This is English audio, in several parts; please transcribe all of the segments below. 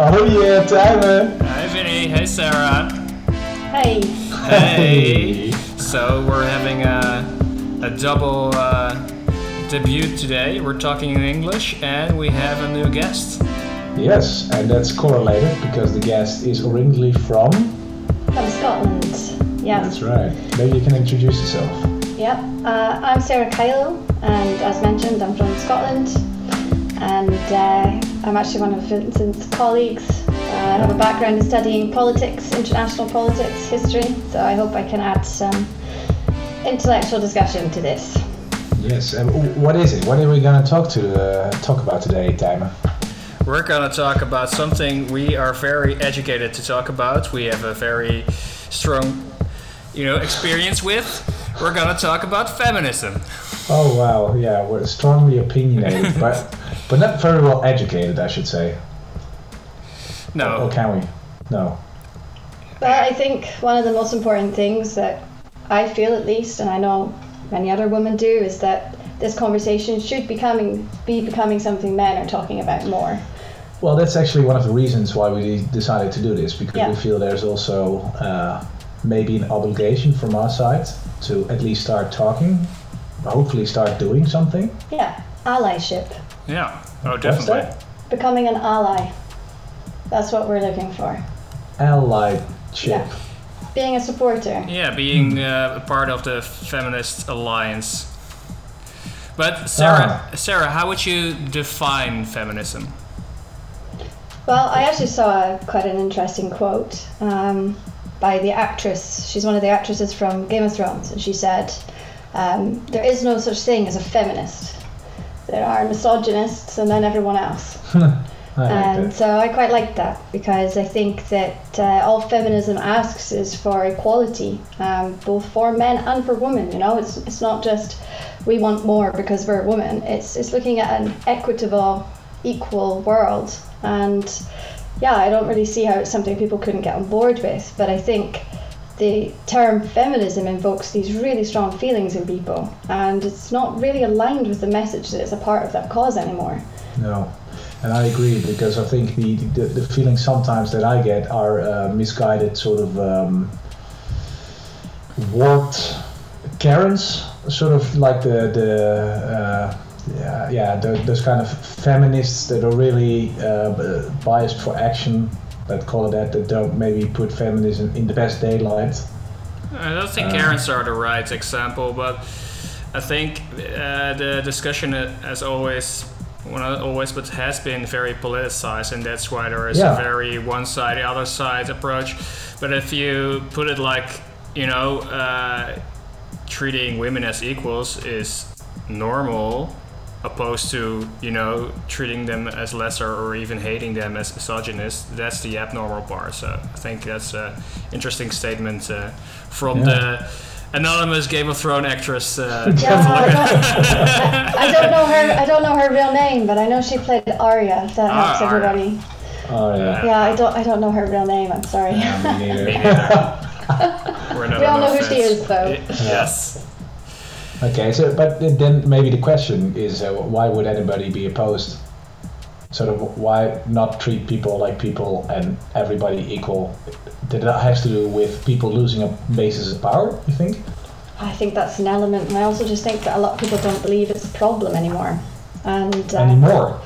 Oh yeah, Tijmen. Hi Vinny, hey Sarah. Hey. Hey. so we're having a, a double uh, debut today. We're talking in English and we have a new guest. Yes, and that's correlated because the guest is originally from. From Scotland. Yeah. That's right. Maybe you can introduce yourself. Yep. Uh, I'm Sarah Kyle, and as mentioned, I'm from Scotland. And uh, I'm actually one of Vincent's colleagues. Uh, I have a background in studying politics, international politics, history, so I hope I can add some intellectual discussion to this. Yes. And what is it? What are we gonna talk to uh, talk about today, Tijmen? We're gonna talk about something we are very educated to talk about. We have a very strong, you know, experience with. We're gonna talk about feminism. Oh wow, yeah, we're strongly opinionated, but but not very well educated, I should say. No. Or can we? No. But I think one of the most important things that I feel, at least, and I know many other women do, is that this conversation should becoming be becoming something men are talking about more. Well, that's actually one of the reasons why we decided to do this because Yeah. we feel there's also uh, maybe an obligation from our side to at least start talking, hopefully start doing something. Yeah, allyship, Yeah. Oh, definitely. that? becoming an ally. That's what we're looking for. Allyship. Yeah. Being a supporter. Yeah, being uh, a part of the feminist alliance. But Sarah, Ah. Sarah, how would you define feminism? Well, I actually saw a, quite an interesting quote um, by the actress. She's one of the actresses from Game of Thrones, and she said, um, "There is no such thing as a feminist. There are misogynists, and then everyone else." I like And so I quite like that because I think that uh, all feminism asks is for equality, um, both for men and for women. You know, it's it's not just we want more because we're women. It's it's looking at an equitable, equal world. And yeah, I don't really see how it's something people couldn't get on board with. But I think the term feminism invokes these really strong feelings in people, and it's not really aligned with the message that it's a part of that cause anymore. No. And I agree because I think the, the, the feelings sometimes that I get are uh, misguided, sort of um, warped Karens, sort of like the the uh, yeah yeah those kind of feminists that are really uh, biased for action, that call it that, that don't maybe put feminism in the best daylight. I don't think Uh. Karens are the right example, but I think uh, the discussion uh, has always, well, not always, but has been very politicized, and that's why there is Yeah. a very one side, the other side approach. But if you put it like, you know, uh, treating women as equals is normal, opposed to, you know, treating them as lesser or even hating them as misogynist, that's the abnormal part. So I think that's an interesting statement uh, from Yeah. the anonymous Game of Thrones actress. Uh, Yeah, I, don't, I don't know her. I don't know her real name, but I know she played Arya. If that helps Ah, Arya. everybody. Oh yeah. Yeah, I don't. I don't know her real name. I'm sorry. Yeah, me neither. Me neither. We're not We all on know who she is, though. Yes. Okay, so but then maybe the question is uh, why would anybody be opposed? Sort of why not treat people like people and everybody equal? Did that has to do with people losing a basis of power? You think? I think that's an element, and I also just think that a lot of people don't believe it's a problem anymore. And uh, Anymore?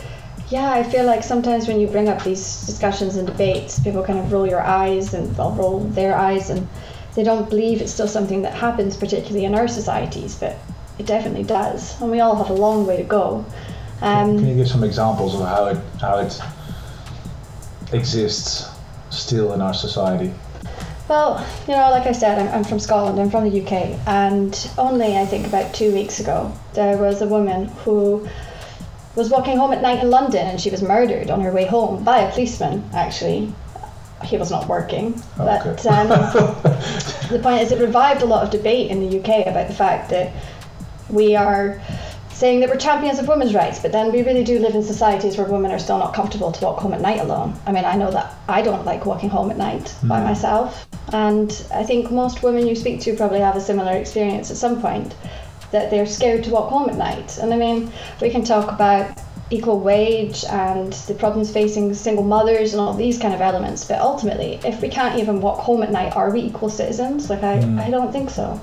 Yeah, I feel like sometimes when you bring up these discussions and debates, people kind of roll your eyes and they'll roll their eyes and they don't believe it's still something that happens, particularly in our societies, but it definitely does. And we all have a long way to go. Can Um, you give some examples of how it how it exists still in our society? well, you know, like I said, I'm, I'm from Scotland, I'm from the UK, and only I think about two weeks ago, there was a woman who was walking home at night in London and she was murdered on her way home by a policeman, actually. He was not working, but um, the point is, it revived a lot of debate in the UK about the fact that we are saying that we're champions of women's rights, but then we really do live in societies where women are still not comfortable to walk home at night alone. I mean, I know that I don't like walking home at night by myself, and I think most women you speak to probably have a similar experience at some point that they're scared to walk home at night. And I mean, we can talk about equal wage and the problems facing single mothers and all these kind of elements. But ultimately, if we can't even walk home at night, are we equal citizens? Like, I, I don't think so.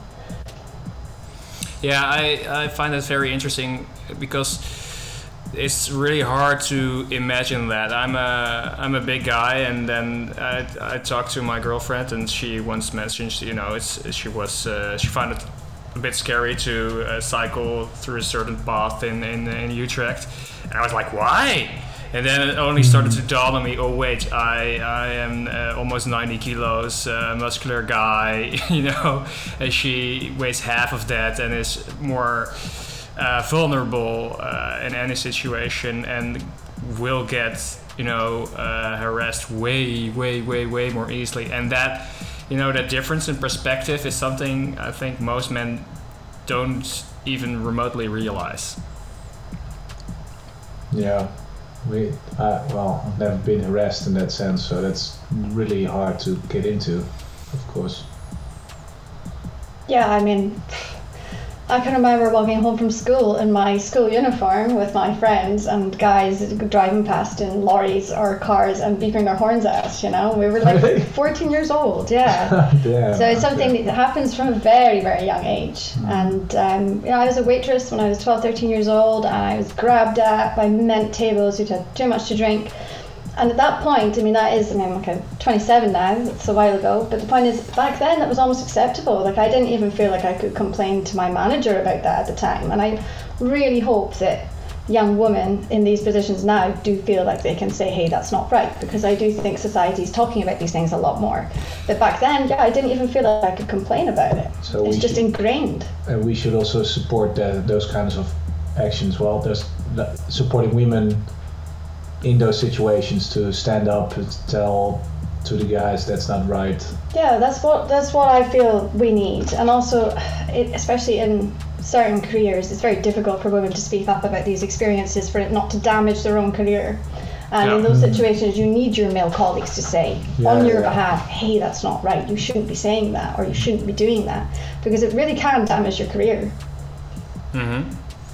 Yeah, I, I find that very interesting because it's really hard to imagine that. I'm a I'm a big guy, and then I, I talked to my girlfriend, and she once mentioned, you know, it's she was uh, she found it a bit scary to uh, cycle through a certain path in, in in Utrecht, and I was like, why? And then it only started to dawn on me. Oh wait, I I am uh, almost 90 kilos, uh, muscular guy, you know, and she weighs half of that and is more uh, vulnerable uh, in any situation and will get you know uh, harassed way way way way more easily and that you know that difference in perspective is something i think most men don't even remotely realize Yeah, we. Uh, well, I've never been harassed in that sense, so that's really hard to get into, of course. Yeah, I mean, I can remember walking home from school in my school uniform with my friends and guys driving past in lorries or cars and beeping their horns at us, you know? We were like Really? 14 years old, yeah. Damn, So it's something that happens from a very, very young age. And, um, you know, I was a waitress when I was 12, 13 years old and I was grabbed at by mint tables who'd had too much to drink. And at that point, I mean, that is, I mean, I'm like I'm 27 now, it's a while ago, but the point is, back then that was almost acceptable. Like, I didn't even feel like I could complain to my manager about that at the time. And I really hope that young women in these positions now do feel like they can say, hey, that's not right, because I do think society is talking about these things a lot more. But back then, yeah, I didn't even feel like I could complain about it. So it's just should- ingrained. and we should also support that, those kinds of actions. Well, there's the- supporting women in those situations to stand up and tell to the guys that's not right. Yeah, that's what that's what I feel we need, and also, it, especially in certain careers, it's very difficult for women to speak up about these experiences for it not to damage their own career. And in those situations, you need your male colleagues to say Yeah, on your yeah. behalf, "Hey, that's not right. You shouldn't be saying that, or you shouldn't be doing that," because it really can damage your career. mm-hmm.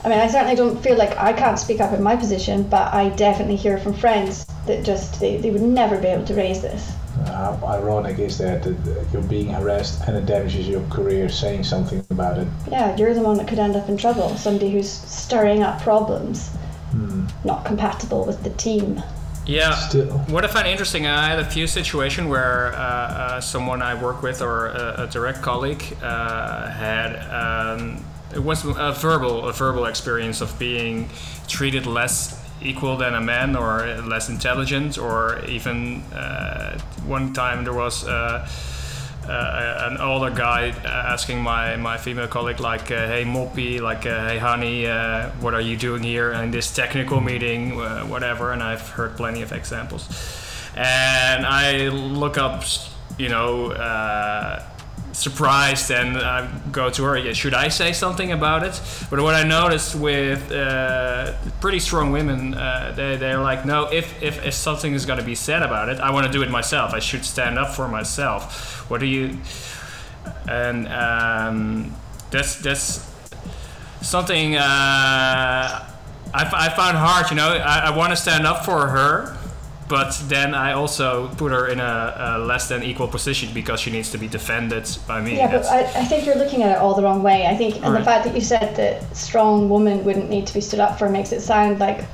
I mean, I certainly don't feel like I can't speak up in my position, but I definitely hear from friends that just they, they would never be able to raise this. Uh, How ironic is that, that you're being harassed and it damages your career saying something about it? Yeah, you're the one that could end up in trouble. Somebody who's stirring up problems, Hmm. not compatible with the team. Yeah. Still. What I find interesting, I had a few situations where uh, uh, someone I work with or a, a direct colleague uh, had um, it was a verbal a verbal experience of being treated less equal than a man or less intelligent or even uh, one time there was. Uh, uh, an older guy asking my, my female colleague like uh, hey moppy like uh, hey honey uh, what are you doing here in this technical meeting whatever and i've heard plenty of examples and i look up you know surprised and go to her, yeah, should I say something about it? But what I noticed with uh, pretty strong women, uh, they, they're like, no, if, if, if something is going to be said about it, I want to do it myself. I should stand up for myself. What do you. And um, that's, that's something uh, I, I found hard, you know. I, I want to stand up for her, but then I also put her in a, a less than equal position because she needs to be defended by me. Yeah, but I, I think you're looking at it all the wrong way. I think, and the fact that you said that strong women wouldn't need to be stood up for makes it sound like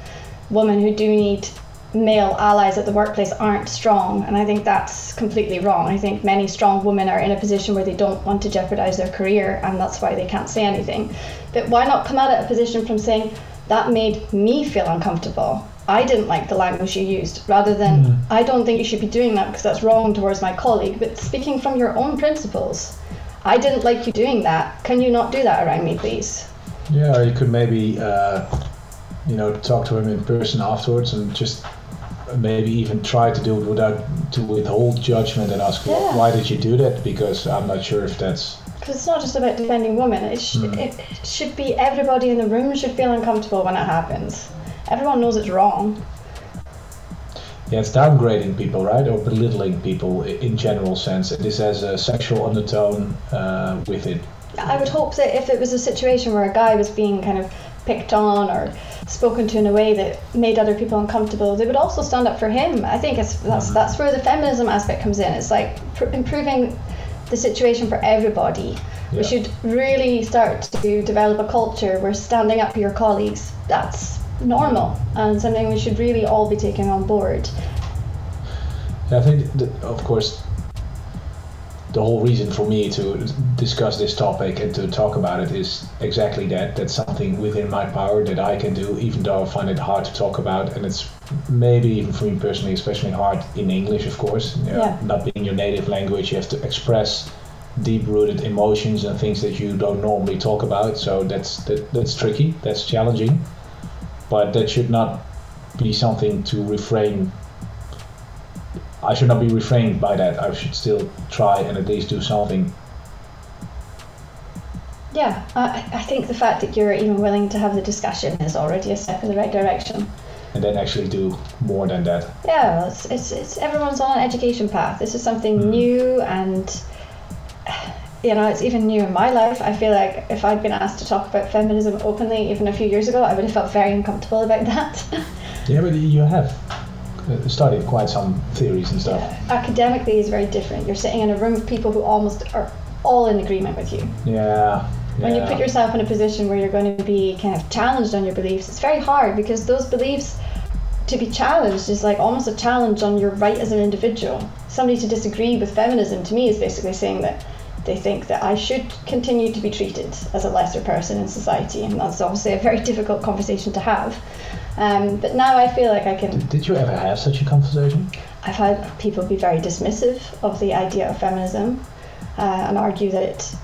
women who do need male allies at the workplace aren't strong, and I think that's completely wrong. I think many strong women are in a position where they don't want to jeopardize their career, and that's why they can't say anything. But why not come at it a position from saying that made me feel uncomfortable? I didn't like the language you used, rather than I don't think you should be doing that because that's wrong towards my colleague. But speaking from your own principles, I didn't like you doing that. Can you not do that around me, please? Yeah, or you could maybe, uh, you know, talk to him in person afterwards and just maybe even try to do it without to withhold judgment and ask, Yeah. why did you do that? Because I'm not sure if that's. Because it's not just about defending women. It, sh- it, it should be everybody in the room should feel uncomfortable when it happens. Everyone knows it's wrong. Yeah, it's downgrading people, right, or belittling people in general sense. This has a sexual undertone uh, with it. I would hope that if it was a situation where a guy was being kind of picked on or spoken to in a way that made other people uncomfortable, they would also stand up for him. I think it's, that's Mm-hmm. that's where the feminism aspect comes in. It's like pr- improving the situation for everybody. Yeah. We should really start to develop a culture where standing up for your colleagues that's normal and something we should really all be taking on board. Yeah, I think, that, of course, the whole reason for me to discuss this topic and to talk about it is exactly that. That's something within my power that I can do, even though I find it hard to talk about. And it's maybe even for me personally, especially hard in English, of course. You know, Yeah. Not being your native language, you have to express deep-rooted emotions and things that you don't normally talk about. So that's that, that's tricky. That's challenging. But that should not be something to refrain I should not be refrained by that. I should still try and at least do something. Yeah, I, I think the fact that you're even willing to have the discussion is already a step in the right direction. And then actually do more than that. Yeah, well, it's, it's, it's everyone's on an education path. This is something Mm. new, and you know, it's even new in my life. I feel like if I'd been asked to talk about feminism openly even a few years ago, I would have felt very uncomfortable about that. Yeah, but you have studied quite some theories and stuff. Academically, is very different. You're sitting in a room of people who almost are all in agreement with you. Yeah. When you put yourself in a position where you're going to be kind of challenged on your beliefs, it's very hard because those beliefs to be challenged is like almost a challenge on your right as an individual. Somebody to disagree with feminism to me is basically saying that they think that I should continue to be treated as a lesser person in society, and that's obviously a very difficult conversation to have. Um, but now I feel like I can Did you ever have such a conversation? I've had people be very dismissive of the idea of feminism uh, and argue that it,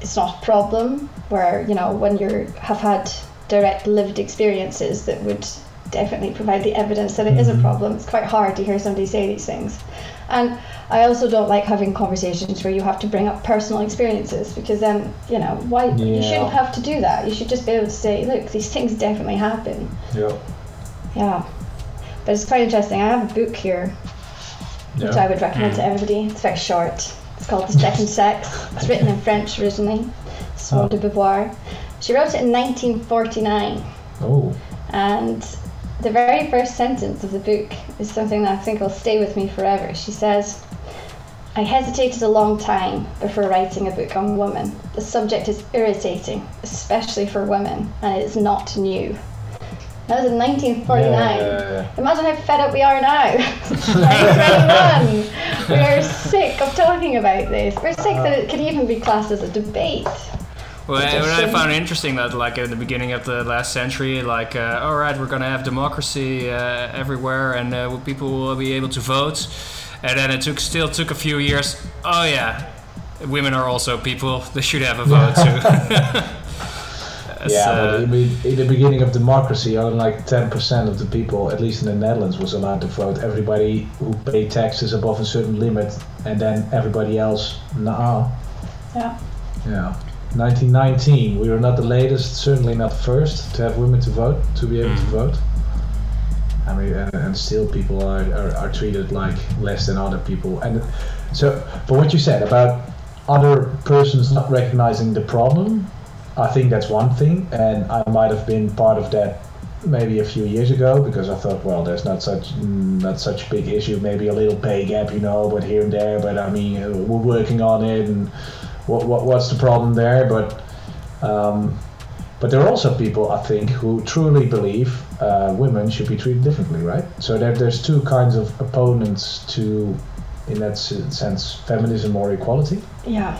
it's not a problem. Where you know when you have had direct lived experiences that would definitely provide the evidence that it is a problem. It's quite hard to hear somebody say these things, and I also don't like having conversations where you have to bring up personal experiences because then you know why you shouldn't have to do that. You should just be able to say, look, these things definitely happen. Yeah. Yeah. But it's quite interesting. I have a book here which I would recommend to mm. everybody. It's very short. It's called The Second Sex. It's written in French originally. Simone Oh. Ah. de Beauvoir. She wrote it in 1949, Oh. and the very first sentence of the book is something that I think will stay with me forever. She says, I hesitated a long time before writing a book on women. The subject is irritating, especially for women, and it is not new. That was in 1949. Yeah, yeah, yeah. Imagine how fed up we are now. 2021. we are sick of talking about this. We're sick that it could even be classed as a debate. Well, It's what I shame. found interesting that, like, at the beginning of the last century, like, uh, all right, we're gonna have democracy uh, everywhere, and uh, people will be able to vote. And then it took still took a few years. Oh yeah, women are also people. They should have a vote too. Yeah, uh, but I in the beginning of democracy, only like 10% of the people, at least in the Netherlands, was allowed to vote. Everybody who paid taxes above a certain limit, and then everybody else, nah. Yeah. Yeah. 1919, we were not the latest, certainly not first to have women to vote, to be able to mm-hmm. vote. I mean, and, and still people are, are, are treated like less than other people. And so, but what you said about other persons not recognizing the problem, I think that's one thing. And I might have been part of that maybe a few years ago because I thought, well, there's not such not such a big issue. Maybe a little pay gap, you know, but here and there. But I mean, we're working on it, and what, what what's the problem there? But um, but there are also people, I think, who truly believe uh, women should be treated differently, right? So there, there's two kinds of opponents to, in that sense, feminism or equality, Yeah.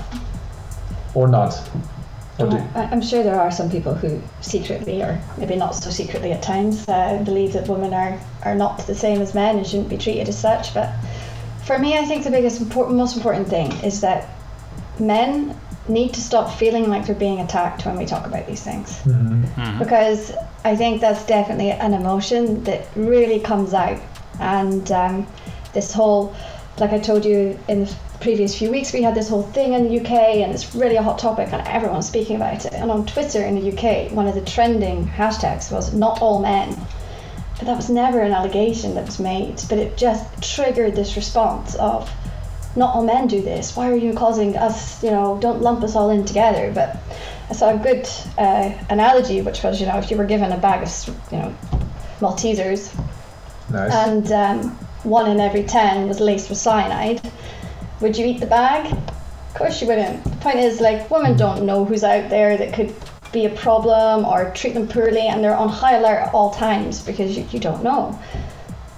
or not. Or do, I- I'm sure there are some people who secretly, or maybe not so secretly at times, uh, believe that women are, are not the same as men and shouldn't be treated as such. But for me, I think the biggest, important, most important thing is that men need to stop feeling like they're being attacked when we talk about these things. Mhm. because I think that's definitely an emotion that really comes out. And um, this whole, like I told you in the previous few weeks, we had this whole thing in the UK, and it's really a hot topic, and everyone's speaking about it. And on Twitter in the UK, one of the trending hashtags was "not all men." But that was never an allegation that was made, but it just triggered this response of not all men do this. Why are you causing us, you know, don't lump us all in together. But I saw a good uh, analogy, which was, you know, if you were given a bag of, you know, Maltesers, Nice. and um, one in every ten was laced with cyanide, would you eat the bag? Of course you wouldn't. The point is, like, women don't know who's out there that could be a problem or treat them poorly, and they're on high alert at all times because you, you don't know.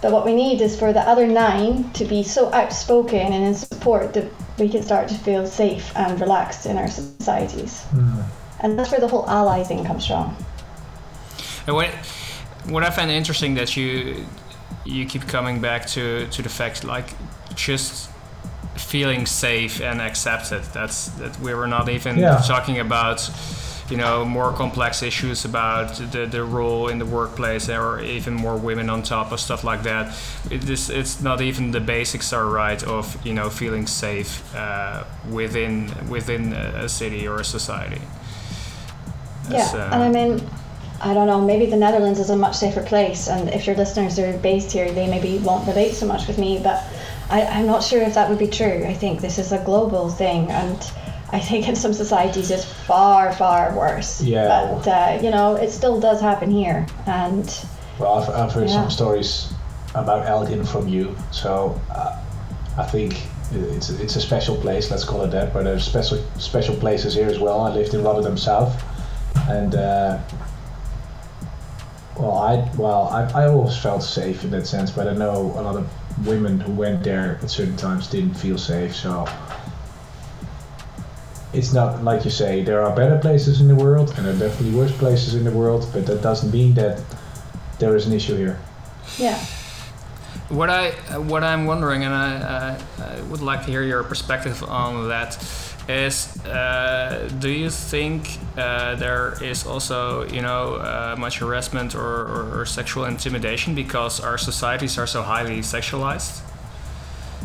But what we need is for the other nine to be so outspoken and in support that we can start to feel safe and relaxed in our societies. Hmm. And that's where the whole ally thing comes from. And what what I find interesting that you you keep coming back to to the fact like just feeling safe and accepted. That's that we were not even Yeah. talking about you know more complex issues about the, the role in the workplace or even more women on top of stuff like that it is it's not even the basics are right of you know feeling safe uh, within within a a city or a society yeah, uh, and I mean, I don't know, maybe the Netherlands is a much safer place, and if your listeners are based here, they maybe won't relate so much with me, but I, I'm not sure if that would be true. I think this is a global thing, and I think in some societies it's far, far worse. Yeah. But, uh, you know, it still does happen here, and Well, I've, I've heard Yeah. some stories about Elgin from you, so uh, I think it's it's a special place. Let's call it that. But there's special special places here as well. I lived in Rotterdam South, and uh, well, I well I, I always felt safe in that sense. But I know a lot of women who went there at certain times didn't feel safe. So it's not like you say. There are better places in the world, and there are definitely worse places in the world. But that doesn't mean that there is an issue here. yeah. What I what I'm wondering, and I, I, I would like to hear your perspective on that, is uh, do you think uh, there is also you know uh, much harassment or, or, or sexual intimidation because our societies are so highly sexualized?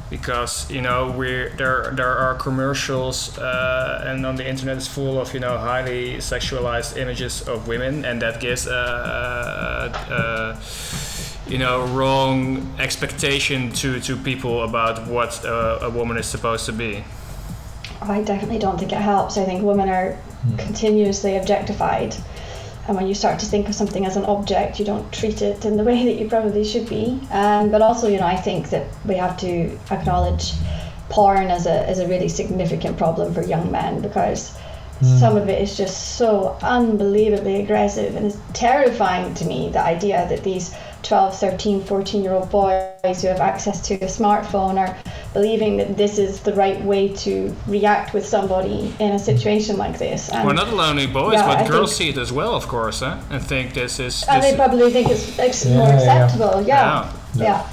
Because you know we there there are commercials uh, and on the internet is full of you know highly sexualized images of women, and that gives a, a, a you know wrong expectation to to people about what uh, a woman is supposed to be. I definitely don't think it helps. I think women are continuously objectified. And when you start to think of something as an object, you don't treat it in the way that you probably should be. Um, but also, you know, I think that we have to acknowledge porn as a, as a really significant problem for young men because some of it is just so unbelievably aggressive and it's terrifying to me the idea that these 12 13 14 year old boys who have access to a smartphone are believing that this is the right way to react with somebody in a situation like this and, well, not only boys, yeah, but I girls think- see it as well, of course, huh? and think this is. and they probably think it's ex- Yeah, more yeah, yeah. acceptable yeah Yeah. yeah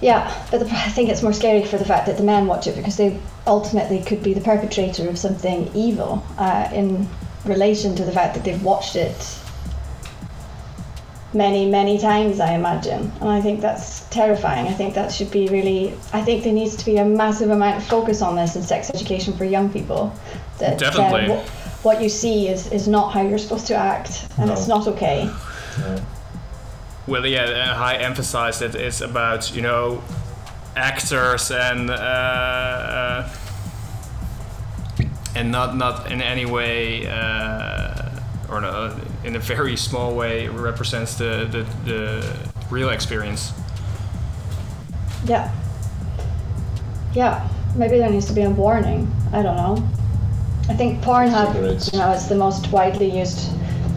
yeah but the, I think it's more scary for the fact that the men watch it because they ultimately could be the perpetrator of something evil uh, in relation to the fact that they've watched it many many times I imagine. And I think that's terrifying. I think that should be really I think there needs to be a massive amount of focus on this in sex education for young people. That uh, Definitely. wh- what you see is, is not how you're supposed to act and it's not okay. Yeah. Well, yeah, uh, I emphasize that it's about you know actors and uh, uh, and not not in any way uh, or no, in a very small way represents the the, the real experience. Yeah. Yeah. Maybe there needs to be a warning. I don't know. I think Pornhub, you know, is the most widely used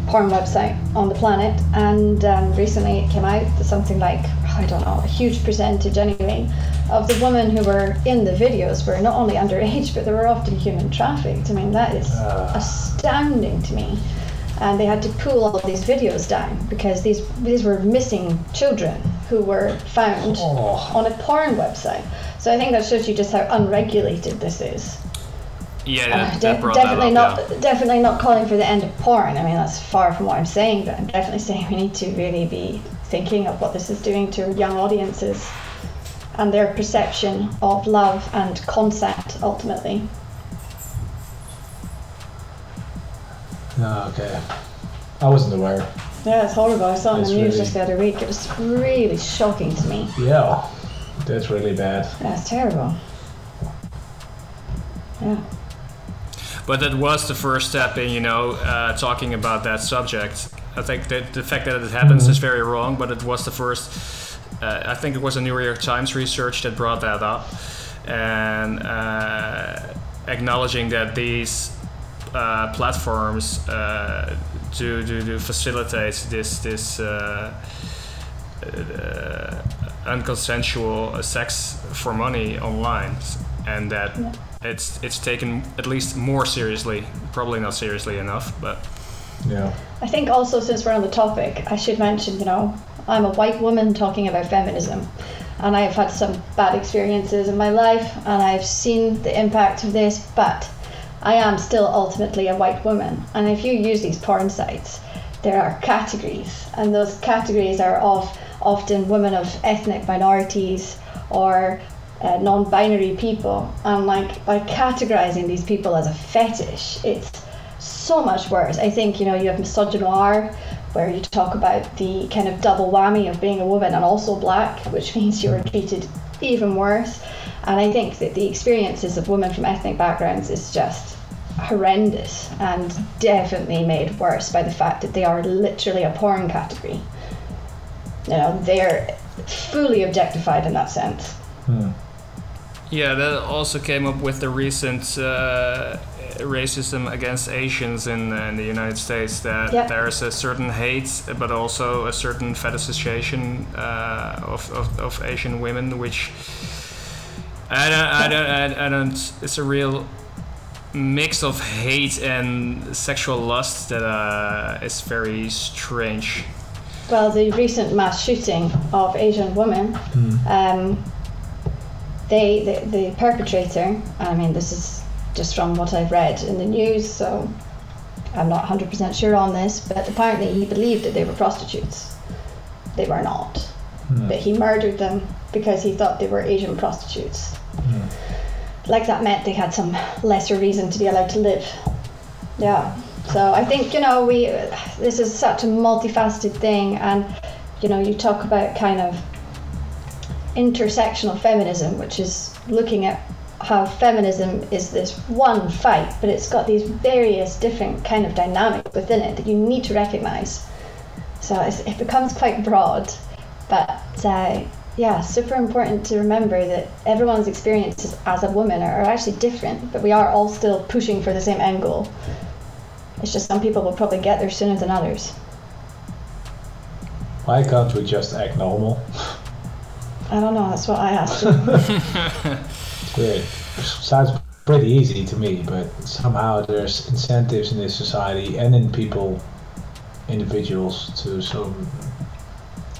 porn website on the planet, and um, recently it came out that something like I don't know, a huge percentage anyway, of the women who were in the videos were not only underage, but they were often human trafficked. I mean, that is Ah. astounding to me. And they had to pull all of these videos down because these these were missing children who were found Oh. on a porn website. So I think that shows you just how unregulated this is. Yeah, Uh, de- that definitely that up. not yeah. definitely not calling for the end of porn. I mean that's far from what I'm saying, but I'm definitely saying we need to really be thinking of what this is doing to young audiences and their perception of love and consent ultimately. No, okay. I wasn't aware. Yeah, it's horrible. I saw it in It's the news really- just the other week. It was really shocking to me. Yeah, that's really bad. That's terrible. Yeah. but that was the first step in you know uh, talking about that subject. I think that the fact that it happens Mhm. is very wrong, but it was the first. Uh, I think it was a New York Times research that brought that up, and uh, acknowledging that these uh, platforms uh, to, to, do facilitate this this. Uh, uh, unconsensual sex for money online, and that Yeah. it's it's taken at least more seriously. Probably not seriously enough, but Yeah. I think also since we're on the topic, I should mention, you know, I'm a white woman talking about feminism, and I have had some bad experiences in my life, and I've seen the impact of this, but I am still ultimately a white woman. And if you use these porn sites, there are categories, and those categories are of often women of ethnic minorities or uh, non-binary people, and like by categorizing these people as a fetish, it's so much worse. I think you know you have misogynoir, where you talk about the kind of double whammy of being a woman and also black, which means you are treated even worse. And I think that the experiences of women from ethnic backgrounds is just horrendous and definitely made worse by the fact that they are literally a porn category. You know, they're fully objectified in that sense. Hmm. yeah, that also came up with the recent uh, racism against Asians in, uh, in the United States. That Yeah. there is a certain hate, but also a certain fetishization uh, of, of, of Asian women, which I don't, I don't, I, I don't. It's a real mix of hate and sexual lust that uh, is very strange. Well, the recent mass shooting of Asian women, um, they, the, the perpetrator, I mean, this is just from what I've read in the news, so I'm not 100% sure on this, but apparently he believed that they were prostitutes. They were not. But he murdered them because he thought they were Asian prostitutes. Like that meant they had some lesser reason to be allowed to live. Yeah. So I think you know we this is such a multifaceted thing, and you know you talk about kind of intersectional feminism, which is looking at how feminism is this one fight, but it's got these various different kind of dynamics within it that you need to recognize. So it becomes quite broad, but uh, yeah, super important to remember that everyone's experiences as a woman are, are actually different, but we are all still pushing for the same end goal. It's just some people will probably get there sooner than others. Why can't we just act normal? I don't know. That's what I asked. you. It's weird. Sounds pretty easy to me, but somehow there's incentives in this society and in people, individuals, to sort of.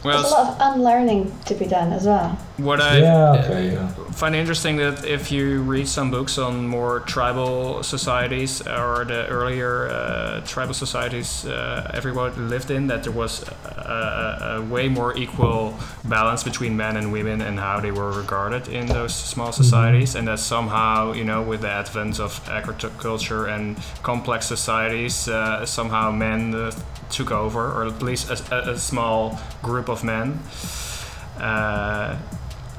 Well, There's a lot of unlearning to be done as well. What I Yeah, okay, yeah. find interesting that if you read some books on more tribal societies or the earlier uh, tribal societies uh, everyone lived in, that there was a, a, way more equal balance between men and women and how they were regarded in those small societies, and that somehow, you know, with the advent of agriculture and complex societies, uh, somehow men uh, took over, or at least a, a, a small group of men. Uh,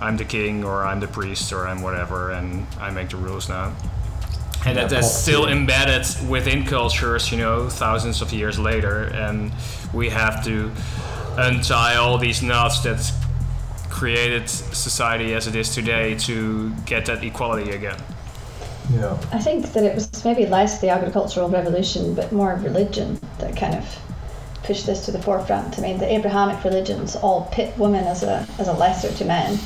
I'm the king, or I'm the priest, or I'm whatever, and I make the rules now. And Yeah, that that's still embedded within cultures, you know, thousands of years later, and we have to untie all these knots that created society as it is today to get that equality again. Yeah. I think that it was maybe less the agricultural revolution, but more religion that kind of pushed this to the forefront. I mean, the Abrahamic religions all pit women as a as a lesser to men.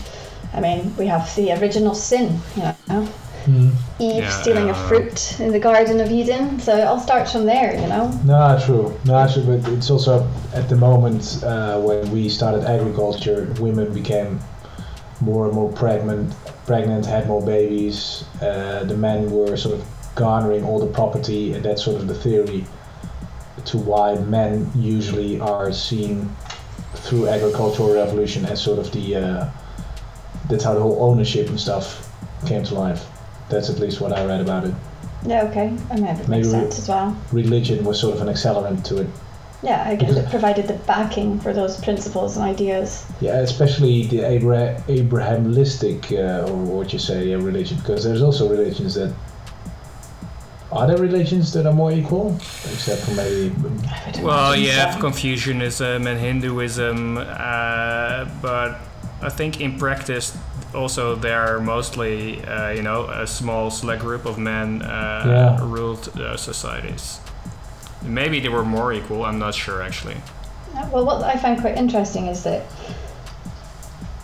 I mean, we have the original sin, you know, Eve Yeah, stealing a uh, fruit in the Garden of Eden. So it all starts from there, you know. No, true. No, actually, but it's also at the moment uh, when we started agriculture, women became more and more pregnant, pregnant, had more babies. Uh, the men were sort of garnering all the property, and that's sort of the theory to why men usually are seen through agricultural revolution as sort of the uh, that's how the whole ownership and stuff came to life. That's at least what I read about it. Yeah, okay. I mean, it Maybe makes sense as well. Religion was sort of an accelerant to it. Yeah, I guess it provided the backing for those principles and ideas. Yeah, especially the Abra- Abrahamistic, uh, or what you say, uh, religion, because there's also religions that Are there religions that are more equal, except for maybe? Well, you have so. Confucianism and Hinduism, uh, but I think in practice also there are mostly, uh, you know, a small select group of men uh, Yeah. ruled uh, societies. Maybe they were more equal. I'm not sure actually. Well, what I find quite interesting is that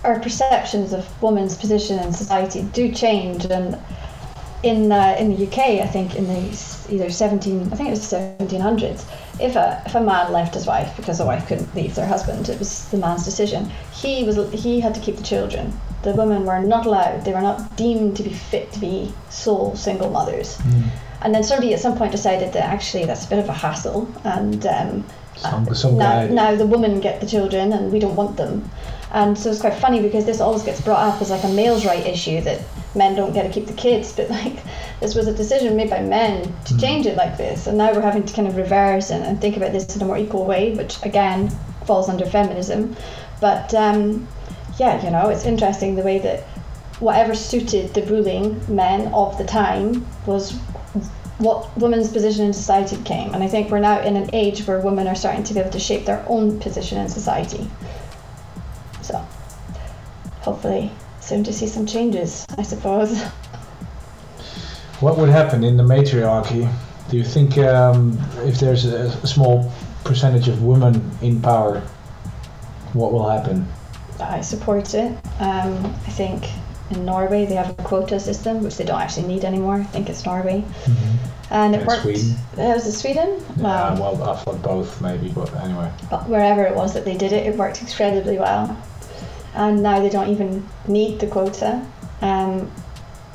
our perceptions of women's position in society do change, and in uh, in the UK, I think in the either 17, I think it was 1700s, if a if a man left his wife because the wife couldn't leave their husband, it was the man's decision. He was he had to keep the children. The women were not allowed. They were not deemed to be fit to be sole single mothers. And then somebody at some point decided that actually that's a bit of a hassle, and um, Some, some now, now the women get the children and we don't want them. And so it's quite funny because this always gets brought up as like a male's right issue that men don't get to keep the kids, but like this was a decision made by men to change it like this, and now we're having to kind of reverse and, and think about this in a more equal way, which again falls under feminism. But um, yeah, you know, it's interesting the way that whatever suited the ruling men of the time was what women's position in society became. And I think we're now in an age where women are starting to be able to shape their own position in society. So hopefully soon to see some changes, I suppose. What would happen in the matriarchy? Do you think um, if there's a, a small percentage of women in power, what will happen? I support it. Um, I think in Norway they have a quota system, which they don't actually need anymore. I think it's Norway. And it And worked. Sweden? Uh, Was it Sweden? Yeah, Wow. well, I thought both maybe, but anyway. but wherever it was that they did it, it worked incredibly well. And now they don't even need the quota. Um,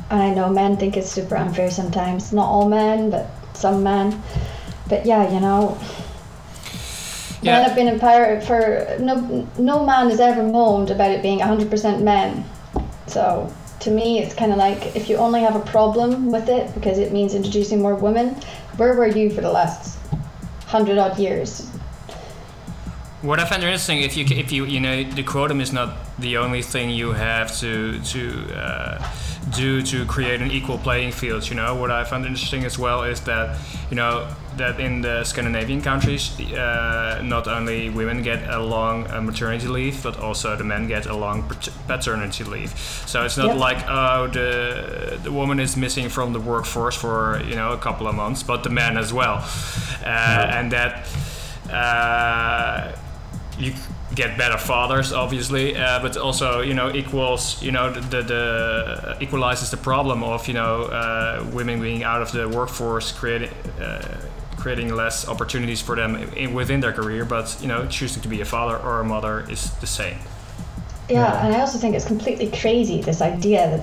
and I know men think it's super unfair sometimes. Not all men, but some men. But yeah, you know, Yeah. men have been in power for no. No man has ever moaned about it being 100% men. So to me, it's kind of like if you only have a problem with it because it means introducing more women, where were you for the last hundred odd years? What I find interesting, if you if you you know the quorum is not the only thing you have to to uh, do to create an equal playing field. You know what I find interesting as well is that you know that in the Scandinavian countries, uh, not only women get a long uh, maternity leave, but also the men get a long paternity leave. So it's not Yep. like oh the the woman is missing from the workforce for you know a couple of months, but the man as well, uh, and that uh, you get better fathers, obviously, uh, but also you know equals you know the, the, the equalizes the problem of you know uh, women being out of the workforce, creating. Uh, creating less opportunities for them in, within their career but you know choosing to be a father or a mother is the same Yeah, Yeah. and I also think it's completely crazy this idea that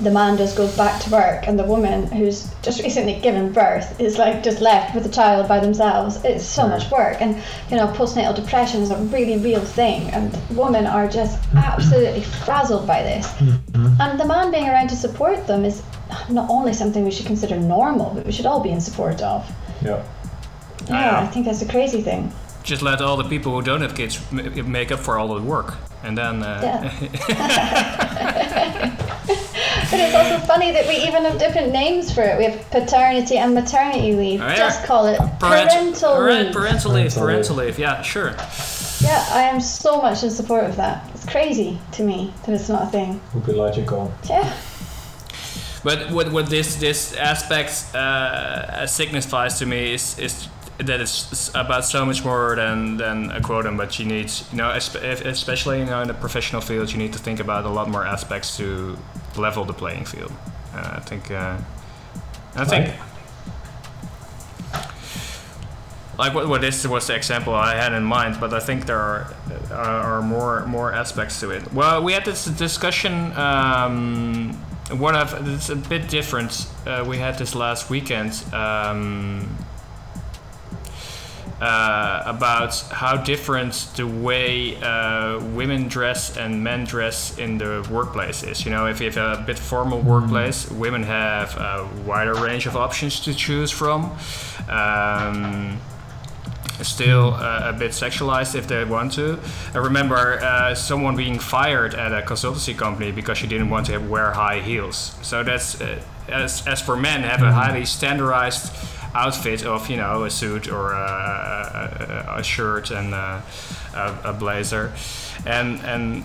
the man just goes back to work and the woman who's just recently given birth is like just left with the child by themselves. It's so much work, and you know, postnatal depression is a really real thing, and women are just absolutely frazzled by this. And the man being around to support them is not only something we should consider normal, but we should all be in support of. Yeah. Yeah, I think that's a crazy thing. just let all the people who don't have kids make up for all the work and then uh, But it's also funny that we even have different names for it. We have paternity and maternity leave. Oh, yeah. Just call it Parent- parental parent- leave. parental leave Parental parental leave yeah sure Yeah, I am so much in support of that. It's crazy to me that it's not a thing. Would be logical. Yeah. But what, what this this aspect uh, signifies to me is is that it's about so much more than than a quotum. But you need you know especially you know in the professional field you need to think about a lot more aspects to level the playing field. Uh, I think uh, I think. Like? What, what this was the example I had in mind, but I think there are are, are more more aspects to it. Well, we had this discussion. Um, what I've it's a bit different. Uh, we had this last weekend um, uh, about how different the way uh, women dress and men dress in the workplace is. You know, if you have a bit formal workplace, women have a wider range of options to choose from. Um, still uh, a bit sexualized if they want to. I remember uh, someone being fired at a consultancy company because she didn't want to wear high heels. So that's uh, as, as for men, have a highly standardized outfit of you know a suit or a, a, a shirt and a, a, blazer, and and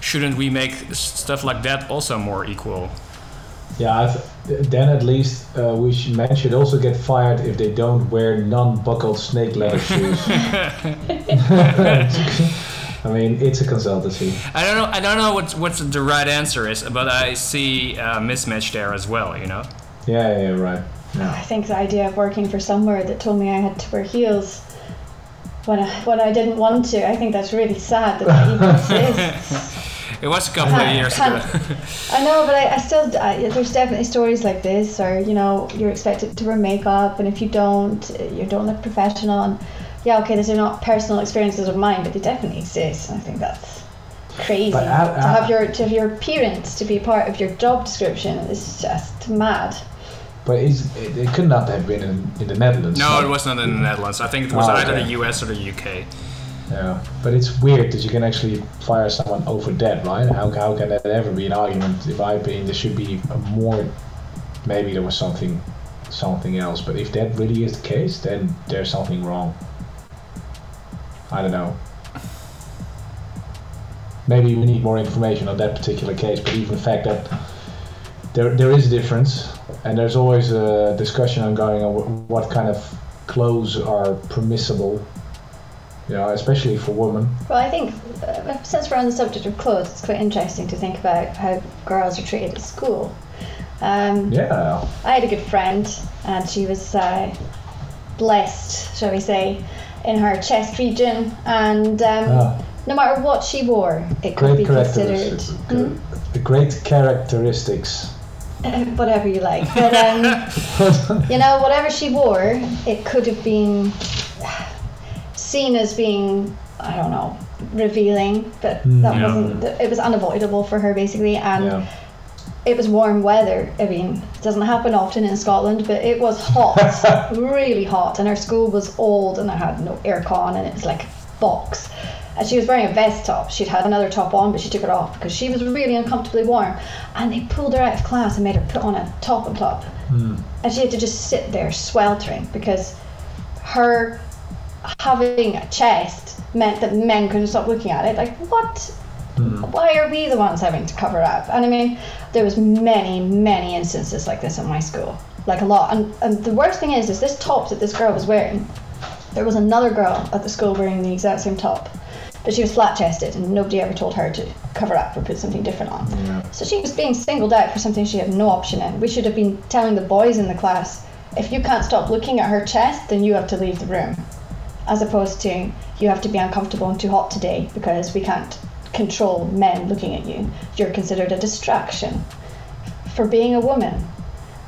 shouldn't we make stuff like that also more equal? Yeah, then at least uh, we should, men should also get fired if they don't wear non-buckled snake leather shoes. I mean, it's a consultancy. I don't know. I don't know what what the right answer is, but I see a mismatch there as well. You know. Yeah, yeah, right. Yeah. I think the idea of working for somewhere that told me I had to wear heels when I, when I didn't want to, I think that's really sad that that even exists. It was a couple of years ago. I know, but I, I still I, there's definitely stories like this, or you know, you're expected to wear makeup, and if you don't, you don't look professional. And yeah, okay, these are not personal experiences of mine, but they definitely exist. I think that's crazy I, I, to have your to have your appearance to be part of your job description. It's just mad. But it, it could not have been in, in the Netherlands. No, it was not in the mm. Netherlands. I think it was oh, either okay. the US or the UK. Yeah, but it's weird that you can actually fire someone over that, right? How, how can that ever be an argument? In my opinion, there should be a more. Maybe there was something, something else. But if that really is the case, then there's something wrong. I don't know. Maybe we need more information on that particular case. But even the fact that there there is a difference, and there's always a discussion ongoing on what kind of clothes are permissible you know, especially for women. Well, I think uh, since we're on the subject of clothes, it's quite interesting to think about how girls are treated at school. Um, yeah. I had a good friend, and she was uh, blessed, shall we say, in her chest region, and um, yeah. no matter what she wore, it could great be considered. Hmm? The great characteristics. whatever you like, but um, you know, whatever she wore, it could have been seen as being I don't know revealing, but mm, that yeah. wasn't. It was unavoidable for her basically, and. Yeah. It was warm weather. I mean, it doesn't happen often in Scotland, but it was hot, really hot. And our school was old and I had no aircon, and it was like a box. And she was wearing a vest top. She'd had another top on, but she took it off because she was really uncomfortably warm. And they pulled her out of class and made her put on a top and top. Mm. And she had to just sit there sweltering because her having a chest meant that men couldn't stop looking at it. Like, what? Mm. Why are we the ones having to cover up? And I mean, there was many, many instances like this at my school, like a lot. And, and the worst thing is, is this top that this girl was wearing. There was another girl at the school wearing the exact same top, but she was flat chested, and nobody ever told her to cover up or put something different on. Yeah. So she was being singled out for something she had no option in. We should have been telling the boys in the class, if you can't stop looking at her chest, then you have to leave the room as opposed to you have to be uncomfortable and too hot today because we can't control men looking at you. You're considered a distraction for being a woman.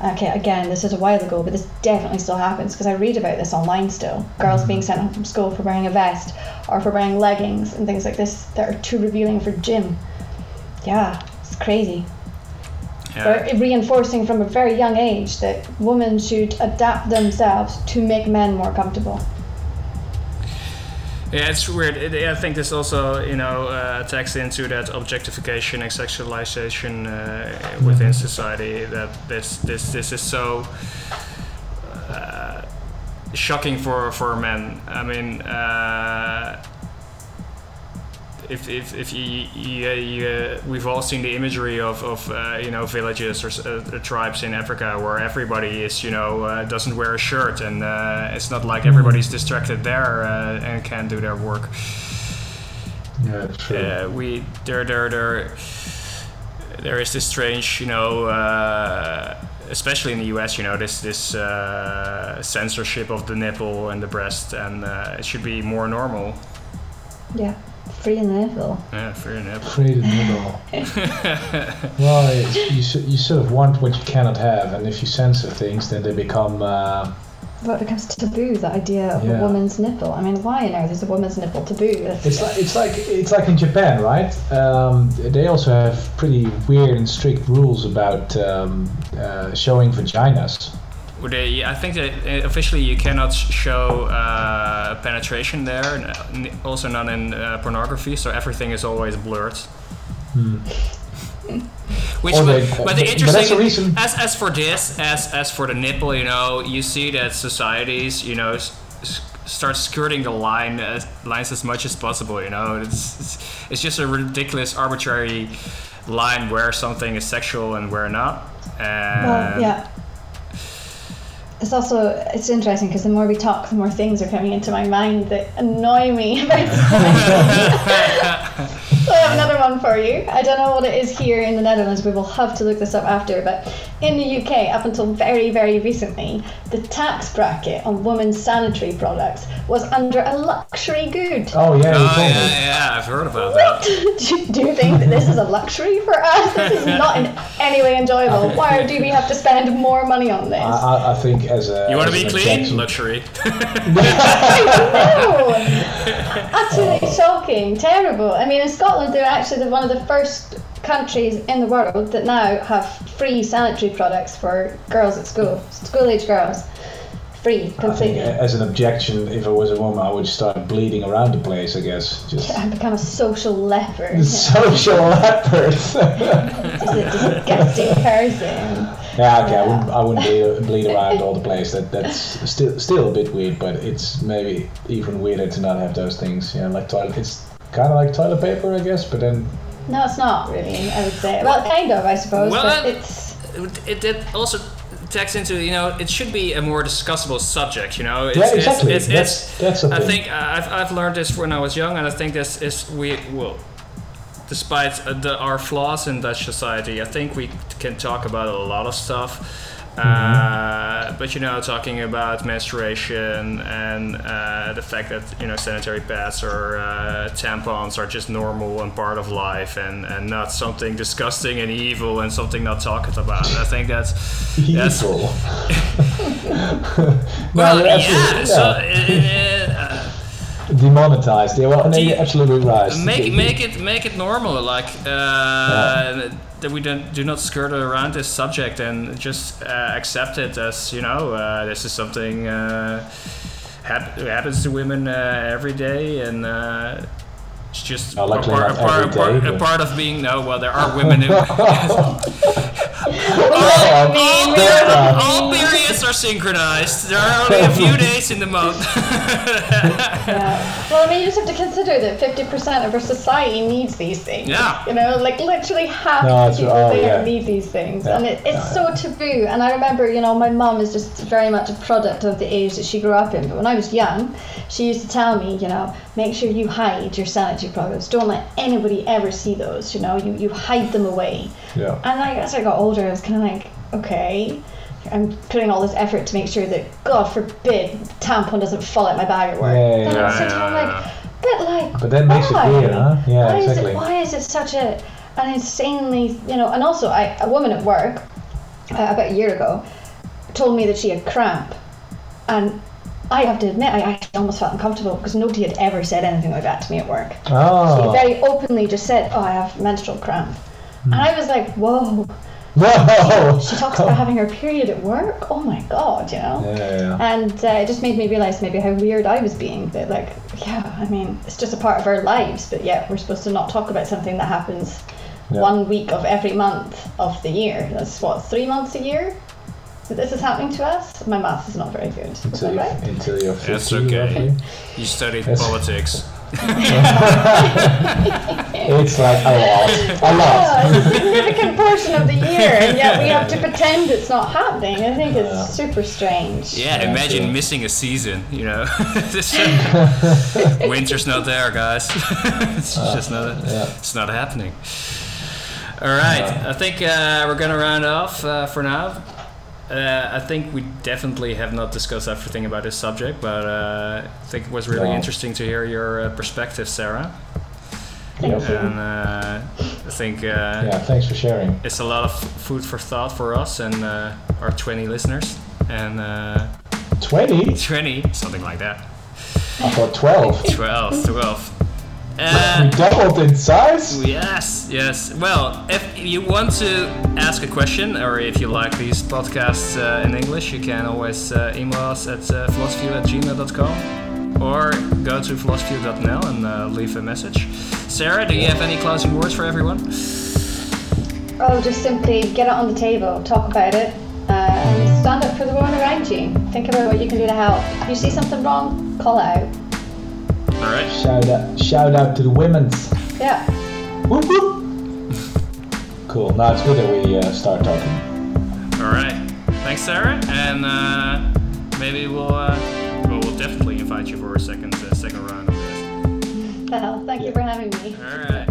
Okay, again, this is a while ago, but this definitely still happens because I read about this online still. Girls being sent home from school for wearing a vest or for wearing leggings and things like this that are too revealing for gym. Yeah, it's crazy. Yeah. We're reinforcing from a very young age that women should adapt themselves to make men more comfortable. Yeah, it's weird. It, I think this also, you know, uh, tags into that objectification and sexualization uh, within mm-hmm. society. That this this this is so uh, shocking for for men. I mean, uh, if, if, if you, you, you uh, we've all seen the imagery of, of uh, you know villages or uh, tribes in Africa where everybody is you know uh, doesn't wear a shirt and uh, it's not like everybody's distracted there uh, and can't do their work. Yeah, true. we there there there there is this strange you know especially in the US, you know, this this uh, censorship of the nipple and the breast, and uh, it should be more normal. Yeah. Free the nipple. Yeah, free the nipple. Free the nipple. well, you, you sort of want what you cannot have, and if you censor things, then they become. Uh, well, it becomes taboo. The idea of yeah. a woman's nipple. I mean, why on earth is a woman's nipple taboo? It's like it's like it's like in Japan, right? Um, they also have pretty weird and strict rules about um, uh, showing vaginas. They, I think that uh, officially you cannot show uh, penetration there, also not in uh, pornography. So everything is always blurred. Hmm. Which, but, they- but but the interesting the reason- as as for this, as as for the nipple, you know, you see that societies, you know, s- s- start skirting the line as, lines as much as possible. You know, it's, it's it's just a ridiculous, arbitrary line where something is sexual and where not. And Well, yeah. It's also it's interesting because the more we talk, the more things are coming into my mind that annoy me. About I have another one for you. I don't know what it is here in the Netherlands. We will have to look this up after. But in the UK, up until very, very recently, the tax bracket on women's sanitary products was under a luxury good. Oh yeah, Oh told me. yeah, yeah, I've heard about that. do, do you think that this is a luxury for us? This is not in any way enjoyable. Why do we have to spend more money on this? I, I, I think as a You want to be clean? objection- Luxury. no! Absolutely shocking, terrible. I mean, in Scotland, they're actually the, one of the first countries in the world that now have free sanitary products for girls at school, school age girls. Free, I think completely. Uh, as an objection, if I was a woman, I would start bleeding around the place. I guess just I've become a social leper. social leopard. Just a disgusting person. yeah, okay, I wouldn't, I wouldn't bleed, uh, bleed around all the place. That that's still still a bit weird, but it's maybe even weirder to not have those things. You know, like toilet. It's kind of like toilet paper, I guess, but then No, it's not really, I would say. Well, kind of, I suppose, Well, but uh, it's. it, it also tags into you know it should be a more discussable subject you know it's, Yeah, exactly. it's, it's, That's- that's I thing. think I've, I've learned this when I was young and I think this is we will despite uh, the, our flaws in Dutch society I think we can talk about a lot of stuff uh, but you know talking about menstruation and uh, the fact that you know sanitary pads or uh, tampons are just normal and part of life and, and not something disgusting and evil and something not talked about I think that's that's evil. well, you're absolutely- yeah. So uh, uh, demonetized. Yeah, well, no, you- you're absolutely right. make make it make it normal, like uh, that we don't do not skirt around this subject and just uh, accept it as you know uh, this is something uh, hap- happens to women uh, every day and. It's just Oh, a, luckily part, not a, part, every a, part, day, a part of being no well there are women who all periods are synchronized there are only a few days in the month Yeah. Well, I mean, you just have to consider that 50% of our society needs these things. Yeah. You know, like literally half No, the people oh, there yeah. need these things. Yeah. And it, it's so taboo. And I remember, you know, my mum is just very much a product of the age that she grew up in. But when I was young, she used to tell me, you know, make sure you hide your sanitary products. Don't let anybody ever see those, you know, you, you hide them away. yeah. And like, as I got older, I was kind of like, okay, I'm putting all this effort to make sure that, God forbid, tampon doesn't fall out my bag at work. Yeah, yeah, Then at yeah. time, I'm like, but like, But that makes it why? weird, huh? Yeah, why exactly. Is it, why is it such a an insanely, you know? And also, I, a woman at work uh, about a year ago told me that she had cramp, and I have to admit, I actually almost felt uncomfortable because nobody had ever said anything like that to me at work. She Oh. very openly just said, "Oh, I have menstrual cramp," and I was like, "Whoa." Whoa! She talks about having her period at work. Oh my god, you know. Yeah, yeah, yeah. And uh, it just made me realize maybe how weird I was being. That like, yeah, I mean, it's just a part of our lives, but yet we're supposed to not talk about something that happens one week of every month of the year. That's what three months a year. That this is happening to us. My math is not very good. Is Until that you right? until you're 50, That's okay. roughly. you studied Yes. politics It's like a lot, a lot. Yeah, it's a significant portion of the year, and yet we have to pretend it's not happening. I think it's Yeah. super strange. Yeah, Yeah, imagine missing a season, you know. Uh, Winter's not there, guys. it's just not Uh, yeah. it's not happening. All right, I think uh, we're gonna round off uh, for now. Uh, I think we definitely have not discussed everything about this subject, but uh, I think it was really No. interesting to hear your uh, perspective, Sarah. You. And uh, I think uh, Yeah, thanks for sharing. it's a lot of food for thought for us and uh, our 20 listeners. And uh, 20? 20, something like that. I thought 12. 12, 12. We Uh, doubled in size? yes, yes. Well, if you want to ask a question or if you like these podcasts uh, in English, you can always uh, email us at uh, philosophy at gmail.com or go to philosophy.nl and uh, leave a message. Sarah, do you have any closing words for everyone? Oh, just simply get it on the table, talk about it, uh, and stand up for the women around you. Think about what you can do to help. If you see something wrong, call out. All right. Shout out, shout out to the women's. Yeah. Whoop, whoop. Cool. Now it's good that we uh, start talking. All right. Thanks, Sarah, and uh, maybe we'll uh, well, we'll definitely invite you for a second uh, second round of this. Well, thank you for having me. All right.